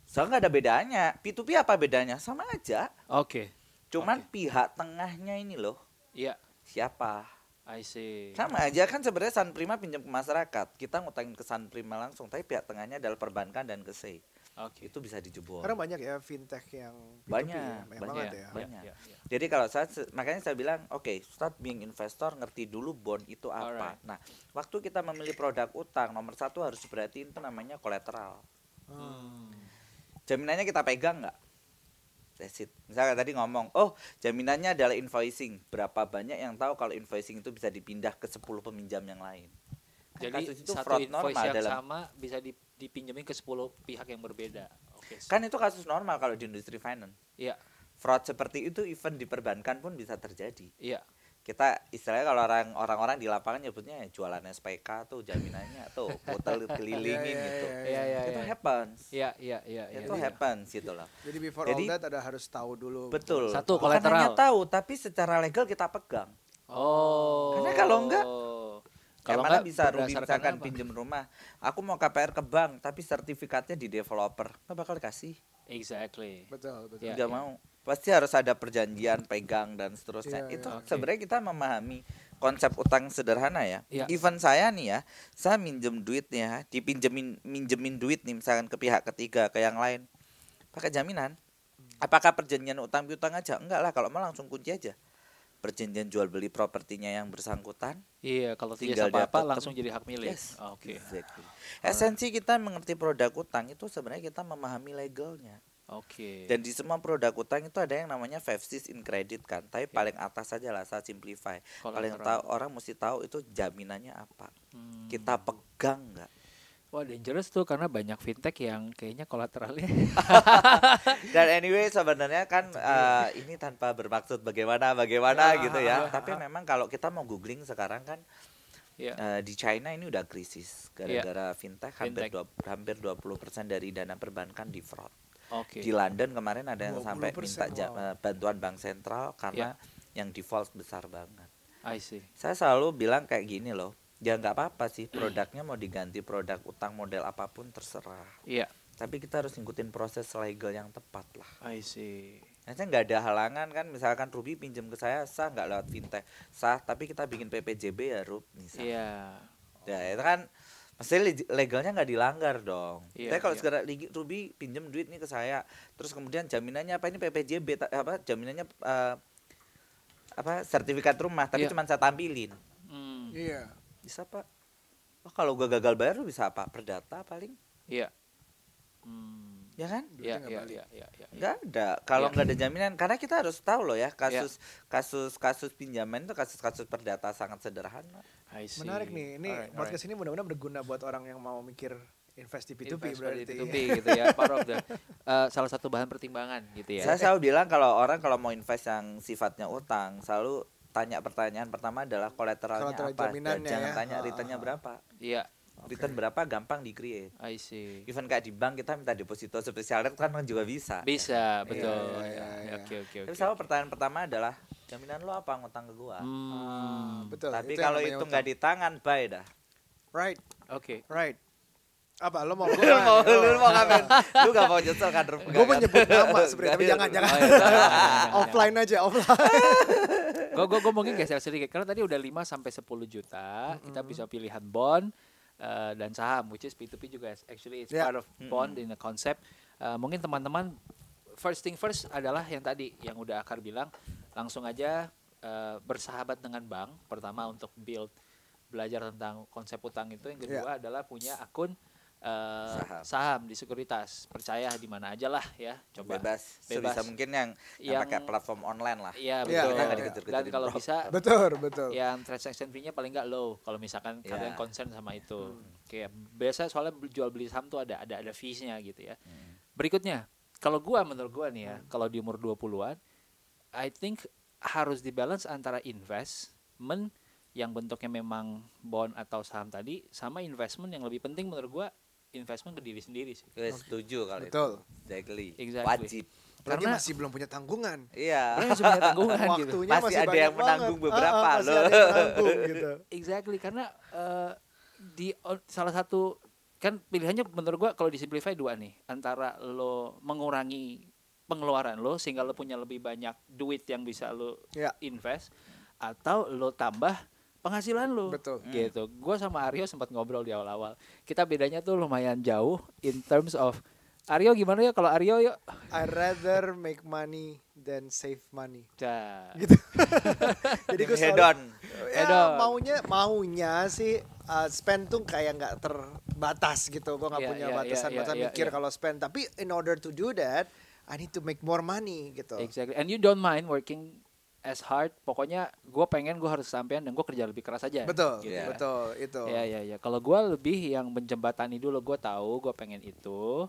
Soalnya nggak ada bedanya. P2P apa bedanya? Sama aja. Oke. Cuman pihak tengahnya ini loh, Iya. siapa? I see. Sama aja kan sebenarnya San Prima pinjam ke masyarakat. Kita ngutangin ke San Prima langsung, tapi pihak tengahnya adalah perbankan dan KSE. Oke. Itu bisa dijebol. Karena banyak ya fintech yang P2P Banyak, ya, banyak banyak, banget ya. banyak. iya, iya. Jadi kalau saya makanya saya bilang, oke, start being investor, ngerti dulu bond itu apa. Alright. Nah, waktu kita memilih produk utang, nomor satu harus diperhatiin itu namanya kolateral. Hmm. Jaminannya kita pegang nggak? That's it. Misalnya tadi ngomong, oh jaminannya adalah invoicing. Berapa banyak yang tahu kalau invoicing itu bisa dipindah ke 10 peminjam yang lain? Kan Jadi kasus itu satu fraud invoice normal yang dalam sama bisa di- dipinjemin ke 10 pihak yang berbeda. Oke. kan itu kasus normal kalau di industri finance. Iya. Fraud seperti itu even di perbankan pun bisa terjadi. Iya. kita istilahnya kalau orang orang-orang di lapangan nyebutnya ya jualan SPK tuh jaminannya tuh hotel kelilingin Iya, iya, gitu. iya, Iya, iya, itu iya. happens. Iya, iya, iya, iya. itu happens gitu loh. Jadi before Jadi- all that ada harus tahu dulu. Betul. Satu, Bukan hanya kolateral. tahu tapi secara legal kita pegang. Oh. Karena kalau enggak, kalau bisa Ruby berdasarkan misalkan apa? pinjem rumah, aku mau KPR ke bank tapi sertifikatnya di developer, nggak bakal dikasih. Exactly. Betul, betul. Iya, nggak iya. mau. Pasti harus ada perjanjian pegang dan seterusnya. Iya, itu iya. Oke. sebenarnya kita memahami konsep utang sederhana ya. Iya. Even saya nih ya, saya minjem duit nih ya, dipinjemin minjemin duit nih misalkan ke pihak ketiga ke yang lain, pakai jaminan. Apakah perjanjian utang piutang aja? Enggak lah, kalau mau langsung kunci aja. Perjanjian jual beli propertinya yang bersangkutan. Iya, kalau Tinggal tidak apa-apa dapat langsung jadi hak milik. Yes. Oke. Exactly. Esensi kita mengerti produk utang itu sebenarnya kita memahami legalnya. Oke. Dan di semua produk utang itu ada yang namanya five C's in credit kan. Tapi paling atas saja lah saya simplify. Paling Collateral. tahu orang mesti tahu itu jaminannya apa. Hmm. Kita pegang nggak? Wah, dangerous tuh karena banyak fintech yang kayaknya kolateralnya. Dan anyway sebenarnya kan eh, ini tanpa bermaksud bagaimana bagaimana gitu ya. Tapi memang kalau kita mau googling sekarang kan Iya. eh, di China ini udah krisis gara-gara fintech hampir Fintech. dua, hampir 20% dari dana perbankan di fraud. Oke. Di London kemarin ada yang sampai 20%, minta ja- wow. eh, bantuan bank sentral karena yang default besar banget. I see. Saya selalu bilang kayak gini loh. Ya nggak apa-apa sih produknya mau diganti produk utang model apa pun terserah. Iya. Tapi kita harus ngikutin proses legal yang tepat lah. I see. Nanti nggak ada halangan kan misalkan Ruby pinjam ke saya sah nggak lewat fintech sah tapi kita bikin PPJB ya Rub misal. Iya. Ya itu kan leg- legalnya nggak dilanggar dong. Iya, Tapi kalau iya. segera Ruby pinjam duit nih ke saya, terus kemudian jaminannya apa ini PPJB apa jaminannya eh, apa sertifikat rumah tapi Iya. cuma saya tampilin. Hmm. Iya. Bisa pak? Oh, kalau gua gagal bayar lu bisa apa? Perdata paling, Iya. Hmm. ya kan? Iya, iya, balik. iya, iya, iya. Nggak ada. Kalau Iya. nggak ada jaminan, karena kita harus tahu loh ya kasus kasus kasus pinjaman itu kasus-kasus perdata sangat sederhana. I see. Menarik nih. Ini Alright, podcast ini mudah-mudahan berguna buat orang yang mau mikir invest di P2P invest berarti. di P2P gitu ya part of the uh, salah satu bahan pertimbangan gitu ya Saya selalu bilang kalau orang kalau mau invest yang sifatnya utang, selalu tanya pertanyaan pertama adalah kolateralnya Collateral apa. jaminannya Jangan ya. tanya Ah, returnnya berapa. iya Return berapa gampang di create. I see Even kayak di bank kita minta deposito spesial rate kan juga bisa. bisa betul iya, iya, iya. oke oke Tapi oke selalu pertanyaan pertama adalah jaminan lo apa ngutang ke gua? Hmm, Betul. Tapi kalau itu nggak di tangan, bye dah. right, oke right. Apa lo mau Lu mau lu mau ngapain? Lu gak mau nyesel kan? Gue mau nyebut nama sebenarnya, tapi jangan jangan. Jangan, jangan, jangan. offline aja, offline. gue gue gue mungkin geser sedikit. Karena tadi udah 5 sampai 10 juta kita bisa pilihan bond uh, dan saham which is P2P juga actually it's Yeah. part of bond in the concept. Uh, mungkin teman-teman first thing first adalah yang tadi yang udah Akar bilang. Langsung aja uh, bersahabat dengan bank. Pertama untuk build belajar tentang konsep utang itu. Yang kedua adalah punya akun uh, Saham. saham. di sekuritas percaya di mana aja lah ya coba Bebas, Bebas. sebisa mungkin yang, yang, Yang- pakai platform online lah. Iya betul. kita nggak dan dikejar-kejarin kalau bro. bisa betul, betul. yang transaction fee-nya paling nggak low kalau misalkan Ya. kalian concern sama itu. Kayak biasa soalnya jual beli saham tuh ada ada ada fees-nya gitu ya. Berikutnya, kalau gua menurut gua nih ya, kalau di umur 20-an I think harus dibalance antara investment yang bentuknya memang bond atau saham tadi sama investment yang lebih penting menurut gua investment ke diri sendiri sih. Gue setuju kalau Betul. itu. Exactly. Exactly. Wajib. Apalagi Karena- masih belum punya tanggungan. Iya. Karena masih punya tanggungan gitu. Waktunya Masih ada banyak yang menanggung banget. beberapa Ah, ah, masih loh. ada yang menanggung gitu. Exactly karena eh, di o- salah satu kan pilihannya menurut gua kalau disimplify dua nih antara lo mengurangi pengeluaran lo sehingga lo punya lebih banyak duit yang bisa lo Ya. invest atau lo tambah penghasilan lo Betul. gitu. Gua sama Aryo sempat ngobrol di awal-awal. Kita bedanya tuh lumayan jauh in terms of Aryo gimana ya kalau Aryo yuk I rather make money than save money. Dah. Gitu. Jadi gue Head selalu on. ya, Head on. maunya maunya sih uh, spend tuh kayak nggak terbatas gitu. Gue nggak Iya, punya iya, batasan iya, batasan iya, mikir iya. kalau spend. Tapi in order to do that, I need to make more money gitu. Exactly. And you don't mind working as hard. Pokoknya gue pengen gue harus sampean dan gue kerja lebih keras aja. Betul, Gitu. Iya. betul itu. Ya ya ya. Kalau gue lebih yang menjembatani dulu, gue tahu gue pengen itu.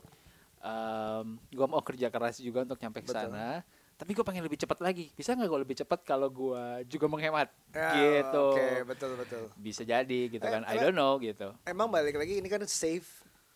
Um, gue mau kerja keras juga untuk nyampe ke Betul. sana. Tapi gue pengen lebih cepat lagi. Bisa nggak gue lebih cepat kalau gue juga menghemat? Ya, gitu. Oke, betul betul. Bisa jadi gitu Eh, kan. I karena- don't know gitu. Emang balik lagi ini kan save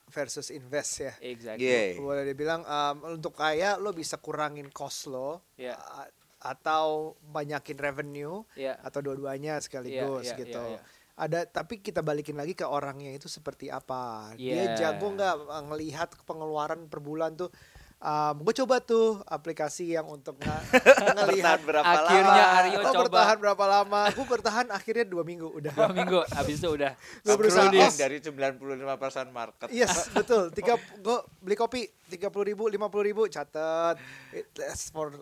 versus invest ya. Exactly. Yeah. Boleh dibilang um, untuk kaya lo bisa kurangin cost lo Iya. a- atau banyakin revenue Iya. atau dua-duanya sekaligus Iya, iya, gitu. iya, iya. Ada tapi kita balikin lagi ke orangnya itu seperti apa. Iya. Dia jago nggak uh, ngelihat pengeluaran per bulan tuh. Um, gue coba tuh aplikasi yang untuk nga- ngelihat berapa Akhirnya lama? Aryo Oh coba. bertahan berapa lama? Gue bertahan akhirnya dua minggu udah. Dua minggu abis itu udah. Gua berusaha off. dari 95% market. Yes, betul. Tiga, gue beli kopi tiga puluh ribu, lima puluh ribu, catat. It for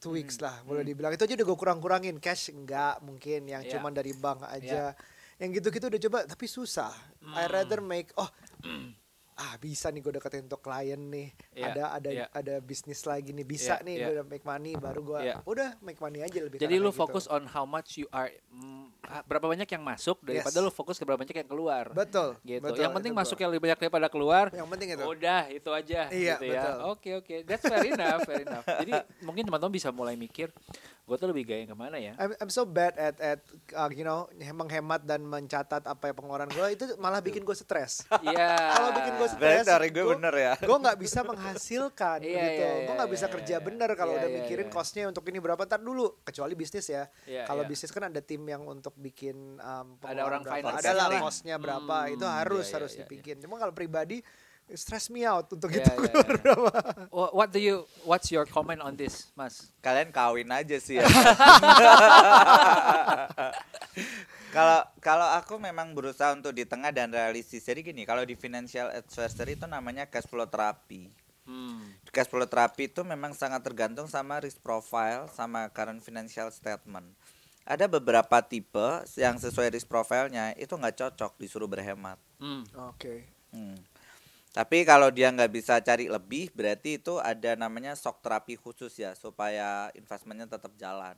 two weeks Hmm. lah, boleh dibilang. Itu aja udah gue kurang-kurangin. Cash enggak mungkin, yang Iya. cuman dari bank aja. Yang gitu-gitu udah coba, tapi susah. I Hmm. rather make, oh, ah bisa nih gue deketin untuk klien nih. Iya, Ada ada iya. ada bisnis lagi nih, bisa Iya, nih iya. gue udah make money, baru gue, Iya. udah make money aja lebih. Jadi lu kayak fokus gitu. on how much you are mm, ah, berapa banyak yang masuk daripada Yes. lu fokus ke berapa banyak yang keluar. Betul. Gitu. betul, yang penting masuk gua. yang lebih banyak daripada keluar. Yang penting itu. Udah, itu aja Iya, gitu ya. betul. Oke, oke. That's fair enough, fair enough. Jadi mungkin teman-teman bisa mulai mikir, gue tuh lebih gaya yang ke mana ya? I'm, I'm so bad at at uh, you know menghemat dan mencatat apa ya pengeluaran gue itu malah bikin gue stres. Iya. Kalau bikin gue stres, dari gue bener ya. Gue nggak bisa menghasilkan Iya, gitu. iya, gue iya, nggak bisa iya, kerja iya. bener kalau Iya, udah iya, mikirin iya. costnya untuk ini berapa tar dulu. Kecuali bisnis ya. Iya, kalau iya. bisnis kan ada tim yang untuk bikin um, Ada orang pengeluaran berapa. finance Ada lah costnya berapa. Hmm, itu harus iya, iya, harus iya, dibikin. Cuma kalau pribadi stress me out untuk Iya, itu iya, keluar iya. berapa. Wha- What do you what's your comment on this, Mas? Kalian kawin aja sih ya. Kalau kalau aku memang berusaha untuk di tengah dan realistis. Jadi gini, kalau di financial advisory itu namanya cash flow therapy. Hmm. Cash flow therapy itu memang sangat tergantung sama risk profile sama current financial statement. Ada beberapa tipe yang sesuai risk profile-nya itu nggak cocok disuruh berhemat. Hmm. Oke. Hmm. Tapi kalau dia nggak bisa cari lebih, berarti itu ada namanya shock terapi khusus ya supaya investmentnya tetap jalan.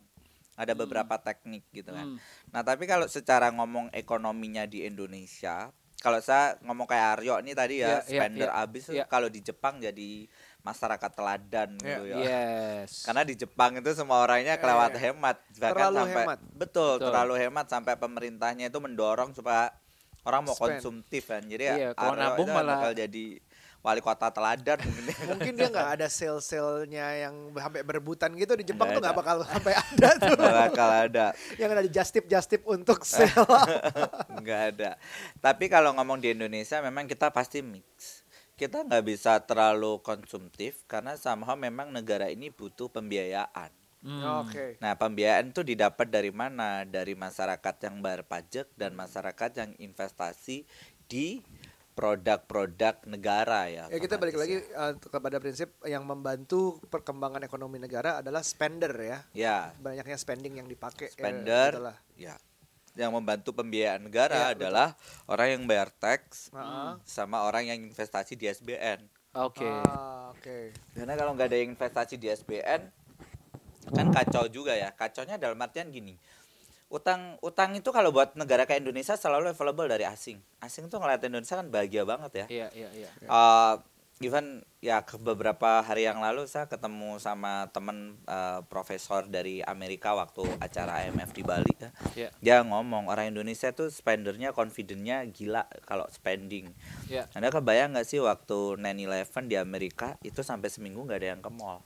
Ada beberapa teknik gitu kan. Hmm. Nah tapi kalau secara ngomong ekonominya di Indonesia, kalau saya ngomong kayak Aryo ini tadi ya Iya, iya, spender iya, abis tuh iya. kalau di Jepang jadi masyarakat teladan Iya. gitu ya. Yes. Karena di Jepang itu semua orangnya kelewat Iya. hemat, bahkan Terlalu sampai hemat. betul, Betul. terlalu hemat sampai pemerintahnya itu mendorong supaya orang mau Spend. konsumtif kan. Jadi Iya, ya kalau nabung itu malah- bakal jadi wali kota teladan mungkin. dia nggak ada sel-selnya yang sampai berebutan gitu di Jepang Nggak tuh nggak bakal sampai ada tuh. Nggak bakal ada. yang ada just tip just tip untuk sel. nggak ada. Tapi kalau ngomong di Indonesia memang kita pasti mix. Kita nggak bisa terlalu konsumtif karena somehow memang negara ini butuh pembiayaan. Hmm. Oke. Nah, pembiayaan itu didapat dari mana? Dari masyarakat yang bayar pajak dan masyarakat yang investasi di produk-produk negara ya. Ya kita balik lagi uh, kepada prinsip yang membantu perkembangan ekonomi negara adalah spender ya. Ya, Banyaknya spending yang dipakai. ya, spender gitulah. ya. Yang membantu pembiayaan negara betul. adalah orang yang bayar tax Ah, sama orang yang investasi di SBN. Oke. ah, Oke. Karena kalau nggak ada yang investasi di SBN kan kacau juga ya. Kacaunya dalam artian gini. Utang utang itu kalau buat negara kayak Indonesia selalu available dari asing. Asing tuh ngeliat Indonesia kan bahagia banget ya. Iya, iya, iya. Eh, even ya ke beberapa hari yang lalu saya ketemu sama temen eh, profesor dari Amerika waktu acara IMF di Bali ya. Iya. Dia ngomong orang Indonesia tuh spendernya confidentnya gila kalau spending. Iya. Anda kebayang nggak sih waktu 9/11 di Amerika itu sampai seminggu nggak ada yang ke mall.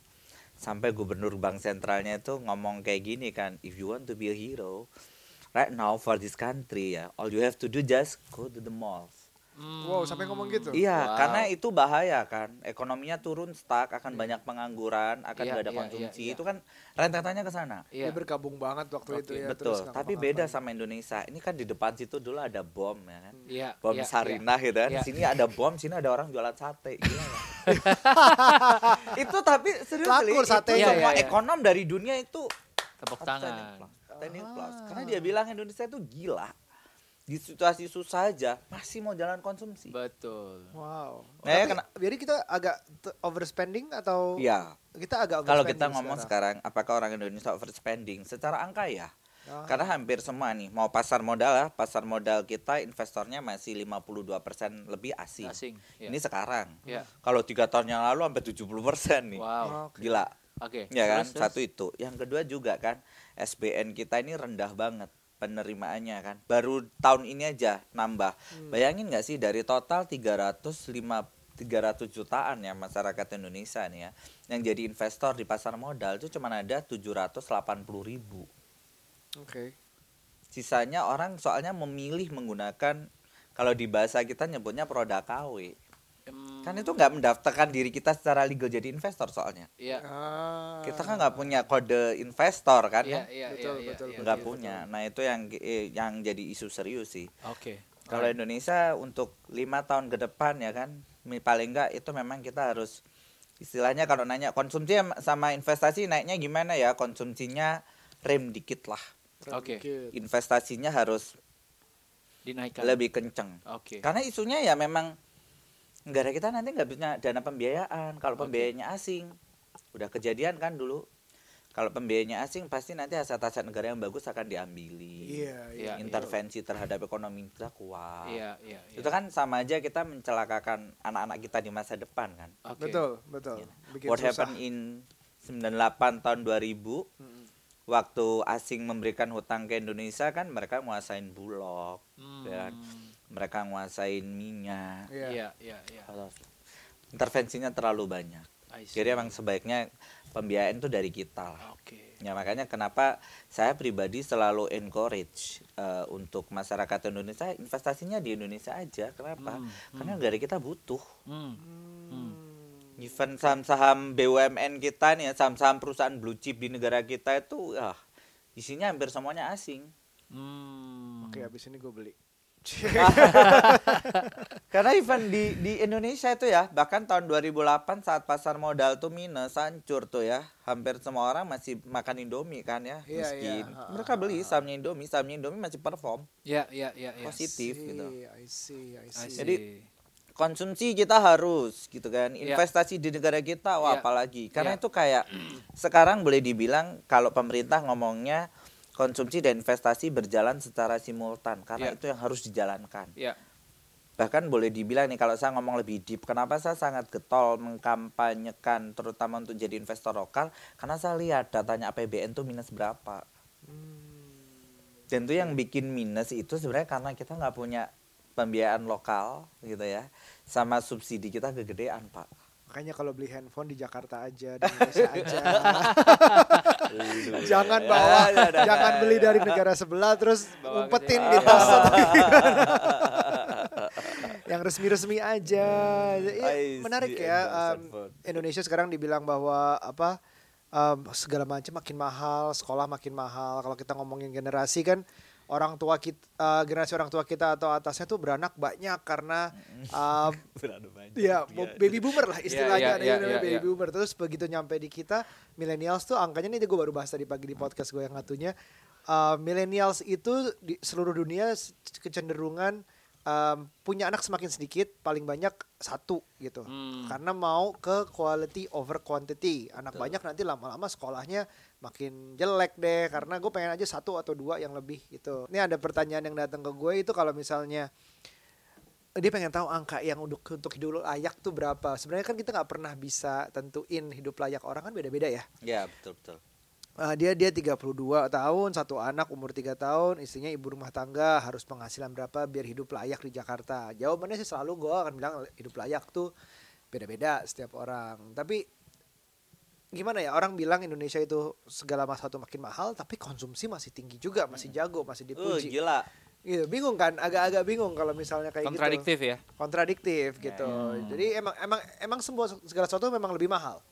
Sampai gubernur bank sentralnya itu ngomong kayak gini kan, if you want to be a hero, right now for this country ya, all you have to do just go to the malls. Wow, sampai ngomong gitu. Iya, Wow. karena itu bahaya kan. Ekonominya turun stuck, akan banyak pengangguran, akan Iya, nggak ada iya, konsumsi. iya, iya. Itu kan rentetannya ke sana. Iya. Dia berkabung banget waktu itu ya. Betul. terus Tapi beda sama Indonesia. Ini kan di depan situ dulu ada bom ya kan. Iya. Bom iya, Sarinah gitu kan. Iya. Sini ada bom, sini ada orang jualan sate. Gila nggak? itu tapi serius Laku Li, itu satenya. semua iya, iya. ekonom dari dunia itu Tepuk tangan. plus, standing plus. Karena dia bilang Indonesia itu gila. Di situasi susah aja masih mau jalan konsumsi. Betul. Wow. Nah, ya Tapi, kena- jadi kita agak overspending atau Iya. kita agak Kalau kita ngomong sekarang, apakah orang Indonesia overspending? Secara angka ya. Ah. Karena hampir semua nih, mau pasar modal ya, pasar modal kita investornya masih 52% lebih asing. Asing. Iya. Ini sekarang. Iya. Kalau tiga tahun yang lalu sampai 70% nih. Wow. Oke. Gila. Oke. Ya kan? Terus, terus. Satu itu. Yang kedua juga kan SBN kita ini rendah banget penerimaannya kan. Baru tahun ini aja nambah. Hmm. Bayangin nggak sih dari total 305 300 jutaan ya masyarakat Indonesia nih ya yang jadi investor di pasar modal itu cuma ada 780 ribu Oke. sisanya orang soalnya memilih menggunakan kalau di bahasa kita nyebutnya produk KW Kan itu nggak mendaftarkan diri kita secara legal jadi investor soalnya Iya. Ah. kita kan nggak punya kode investor kan Iya, kan? iya, Betul, iya, betul, iya, nggak iya. punya nah itu yang eh, yang jadi isu serius sih Oke. kalau Indonesia untuk lima tahun ke depan ya kan paling nggak itu memang kita harus istilahnya kalau nanya konsumsi sama investasi naiknya gimana ya konsumsinya rem dikit lah Oke. Dikit. investasinya harus Dinaikkan. lebih kenceng Oke. karena isunya ya memang negara kita nanti nggak punya dana pembiayaan kalau pembiayanya asing udah kejadian kan dulu kalau pembiayanya asing pasti nanti aset-aset negara yang bagus akan diambili Iya, iya. Iya. intervensi terhadap ekonomi kita kuat Iya, iya, iya. itu kan sama aja kita mencelakakan anak-anak kita di masa depan kan Oke. Betul, betul. Bikin what susah. happened in 98 tahun 2000 Mm-mm. waktu asing memberikan hutang ke Indonesia kan mereka nguasain bulog Hmm. ya kan? Mereka nguasain minyak Iya. Iya, iya, iya. Intervensinya terlalu banyak jadi emang sebaiknya pembiayaan itu dari kita lah Oke. ya makanya kenapa saya pribadi selalu encourage eh, untuk masyarakat Indonesia investasinya di Indonesia aja kenapa Hmm, karena negara kita butuh Hmm. Hmm. Even saham-saham BUMN kita nih, saham-saham perusahaan blue chip di negara kita itu, ah, isinya hampir semuanya asing. Hmm. Oke, habis ini gue beli. Karena even di di Indonesia itu ya, bahkan tahun 2008 saat pasar modal tuh minus, hancur tuh ya. Hampir semua orang masih makan Indomie kan ya, Iya, miskin. iya. Mereka beli sahamnya Indomie, sahamnya Indomie masih perform. Ya, ya, ya, ya. Positif. I see, gitu. I see, I I see. Jadi, Konsumsi kita harus gitu kan. Iya. Investasi di negara kita, wah Iya. apalagi. Karena Iya. itu kayak sekarang boleh dibilang kalau pemerintah ngomongnya konsumsi dan investasi berjalan secara simultan karena Iya. itu yang harus dijalankan. ya, bahkan boleh dibilang nih kalau saya ngomong lebih deep kenapa saya sangat getol mengkampanyekan terutama untuk jadi investor lokal? Karena saya lihat datanya APBN tuh minus berapa. Dan itu yang bikin minus itu sebenarnya karena kita nggak punya pembiayaan lokal gitu ya. Sama subsidi kita kegedean pak Makanya kalau beli handphone di Jakarta aja, di Indonesia aja. jangan Ya, bawa, ya, ya, jangan ya, beli dari negara sebelah terus Bawa umpetin di tas. yang resmi-resmi aja. Ya, I menarik ya. um. Indonesia sekarang dibilang bahwa apa um, segala macam makin mahal, sekolah makin mahal. Kalau kita ngomongin generasi kan orang tua kita generasi orang tua kita atau atasnya tuh beranak banyak karena um, ya bo- baby boomer lah istilahnya iya, iya, yang namanya iya, baby iya. boomer. Terus begitu nyampe di kita millennials tuh angkanya nih gue baru bahas tadi pagi di podcast gue yang ngatunya uh, millennials itu di seluruh dunia kecenderungan um, punya anak semakin sedikit paling banyak satu gitu. Hmm. karena mau ke quality over quantity. Anak banyak nanti lama-lama sekolahnya makin jelek deh karena gue pengen aja satu atau dua yang lebih gitu ini ada pertanyaan yang datang ke gue itu kalau misalnya dia pengen tahu angka yang untuk untuk hidup layak tuh berapa sebenarnya kan kita nggak pernah bisa tentuin hidup layak orang kan beda-beda ya ya betul betul Ah, dia dia 32 tahun, satu anak umur 3 tahun, istrinya ibu rumah tangga, harus penghasilan berapa biar hidup layak di Jakarta. Jawabannya sih selalu gue akan bilang hidup layak tuh beda-beda setiap orang. Tapi gimana ya orang bilang Indonesia itu segala sesuatu makin mahal, tapi konsumsi masih tinggi juga, masih jago, masih uh, dipuji. gila Gitu, bingung kan? Agak-agak bingung kalau misalnya kayak gitu Kontradiktif ya. kontradiktif gitu. Jadi emang emang emang semua segala sesuatu memang lebih mahal.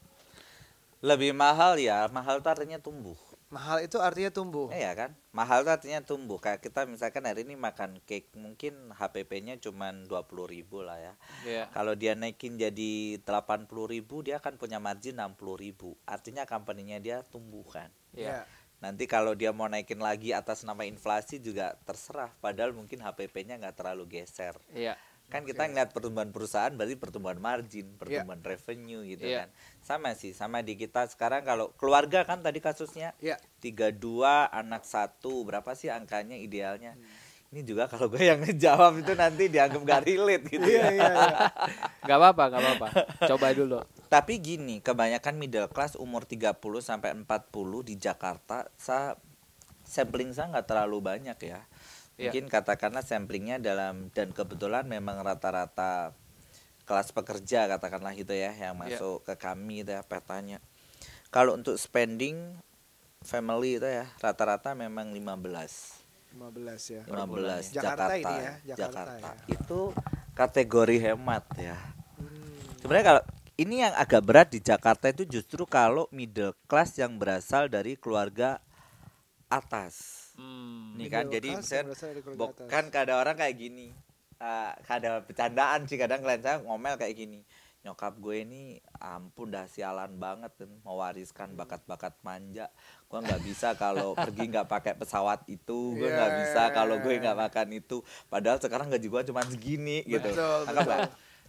lebih mahal ya mahal itu artinya tumbuh Mahal itu artinya tumbuh. Iya kan? Mahal itu artinya tumbuh. Kayak kita misalkan hari ini makan cake mungkin HPP-nya cuman 20.000 ribu lah ya. Iya. Kalau dia naikin jadi 80.000 ribu dia akan punya margin 60.000 ribu. Artinya company-nya dia tumbuh kan. Iya. Nanti kalau dia mau naikin lagi atas nama inflasi juga terserah. Padahal mungkin HPP-nya nggak terlalu geser. Iya. Kan kita ngeliat pertumbuhan perusahaan berarti pertumbuhan margin, pertumbuhan revenue gitu Iya. kan. Sama sih, sama di kita sekarang kalau keluarga kan tadi kasusnya Iya. tiga dua anak satu berapa sih angkanya idealnya ini juga kalau gue yang ngejawab itu nanti dianggap gak relate gitu Iya ya iya iya. Gak apa-apa, gak apa-apa. Coba dulu. tapi gini kebanyakan middle class umur 30 sampai 40 di Jakarta sa sampling saya nggak terlalu banyak ya Iya. Mungkin katakanlah samplingnya dalam dan kebetulan memang rata-rata kelas pekerja katakanlah gitu ya yang Iya. masuk ke kami itu ya petanya kalau untuk spending family itu ya rata-rata memang 15 15 ya. 15 Jakarta Jakarta, ini ya, Jakarta Jakarta. ya. Itu kategori hemat ya. Hmm. Sebenarnya kalau ini yang agak berat di Jakarta itu justru kalau middle class yang berasal dari keluarga atas. Hmm. Nih kan Middle jadi misalnya yang berasal dari keluarga bok- atas. kan kadang orang kayak gini. eh, kadang bercandaan sih kadang klien saya ngomel kayak gini. Nyokap gue ini ampun dah sialan banget kan mewariskan bakat-bakat manja. Gue nggak bisa kalau pergi nggak pakai pesawat itu, gue nggak Iya, bisa iya, kalau iya, gue iya. nggak makan itu. Padahal sekarang gaji gue cuma segini gitu. Betul, betul.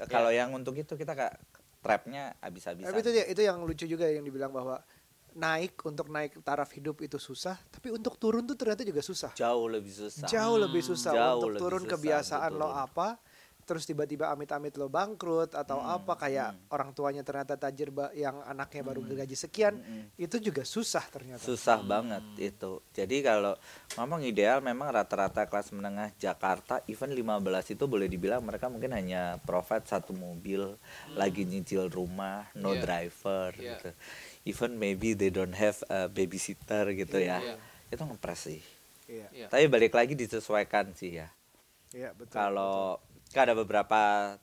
Kalau yang untuk itu kita kayak trapnya habis-habisan. Tapi itu itu yang lucu juga yang dibilang bahwa naik untuk naik taraf hidup itu susah, tapi untuk turun tuh ternyata juga susah. jauh lebih susah. Jauh lebih susah jauh untuk lebih turun susah kebiasaan untuk lo apa, terus tiba-tiba amit-amit lo bangkrut atau Hmm, apa kayak hmm. orang tuanya ternyata tajir yang anaknya baru gaji sekian, Mm-mm. itu juga susah ternyata. susah banget itu jadi kalau ngomong ideal memang rata-rata kelas menengah Jakarta even 15 itu boleh dibilang mereka mungkin hanya provide satu mobil lagi nyicil rumah no Iya. driver Iya. gitu even maybe they don't have a babysitter gitu ya Iya. itu ngepres sih Iya, Iya. tapi balik lagi disesuaikan sih ya iya betul. kalau kan ada beberapa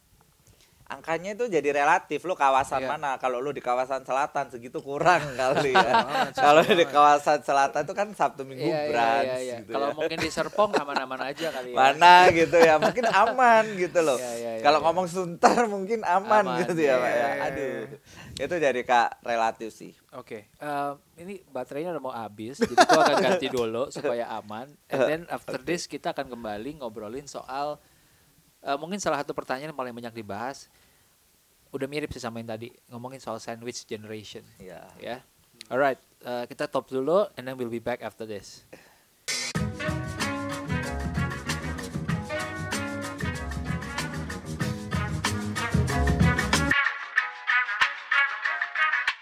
angkanya itu jadi relatif lo kawasan Iya. mana kalau lo di kawasan selatan segitu kurang kali ya kalau di kawasan selatan itu kan sabtu minggu Iya, iya, brunch iya, iya. gitu Kalau ya. mungkin di Serpong aman-aman aja kali ya. mana gitu ya mungkin aman gitu loh Iya, iya, iya, kalau iya. ngomong sunter mungkin aman, Aman, gitu ya iya, pak ya iya, iya. aduh itu jadi kak relatif sih Oke, em, ini baterainya udah mau habis, jadi gua akan ganti dulu supaya aman. And then after this kita akan kembali ngobrolin soal eh, mungkin salah satu pertanyaan yang paling banyak dibahas. Udah mirip sih sama yang tadi ngomongin soal sandwich generation, ya ya. Alright, eh, kita top dulu, and then we'll be back after this.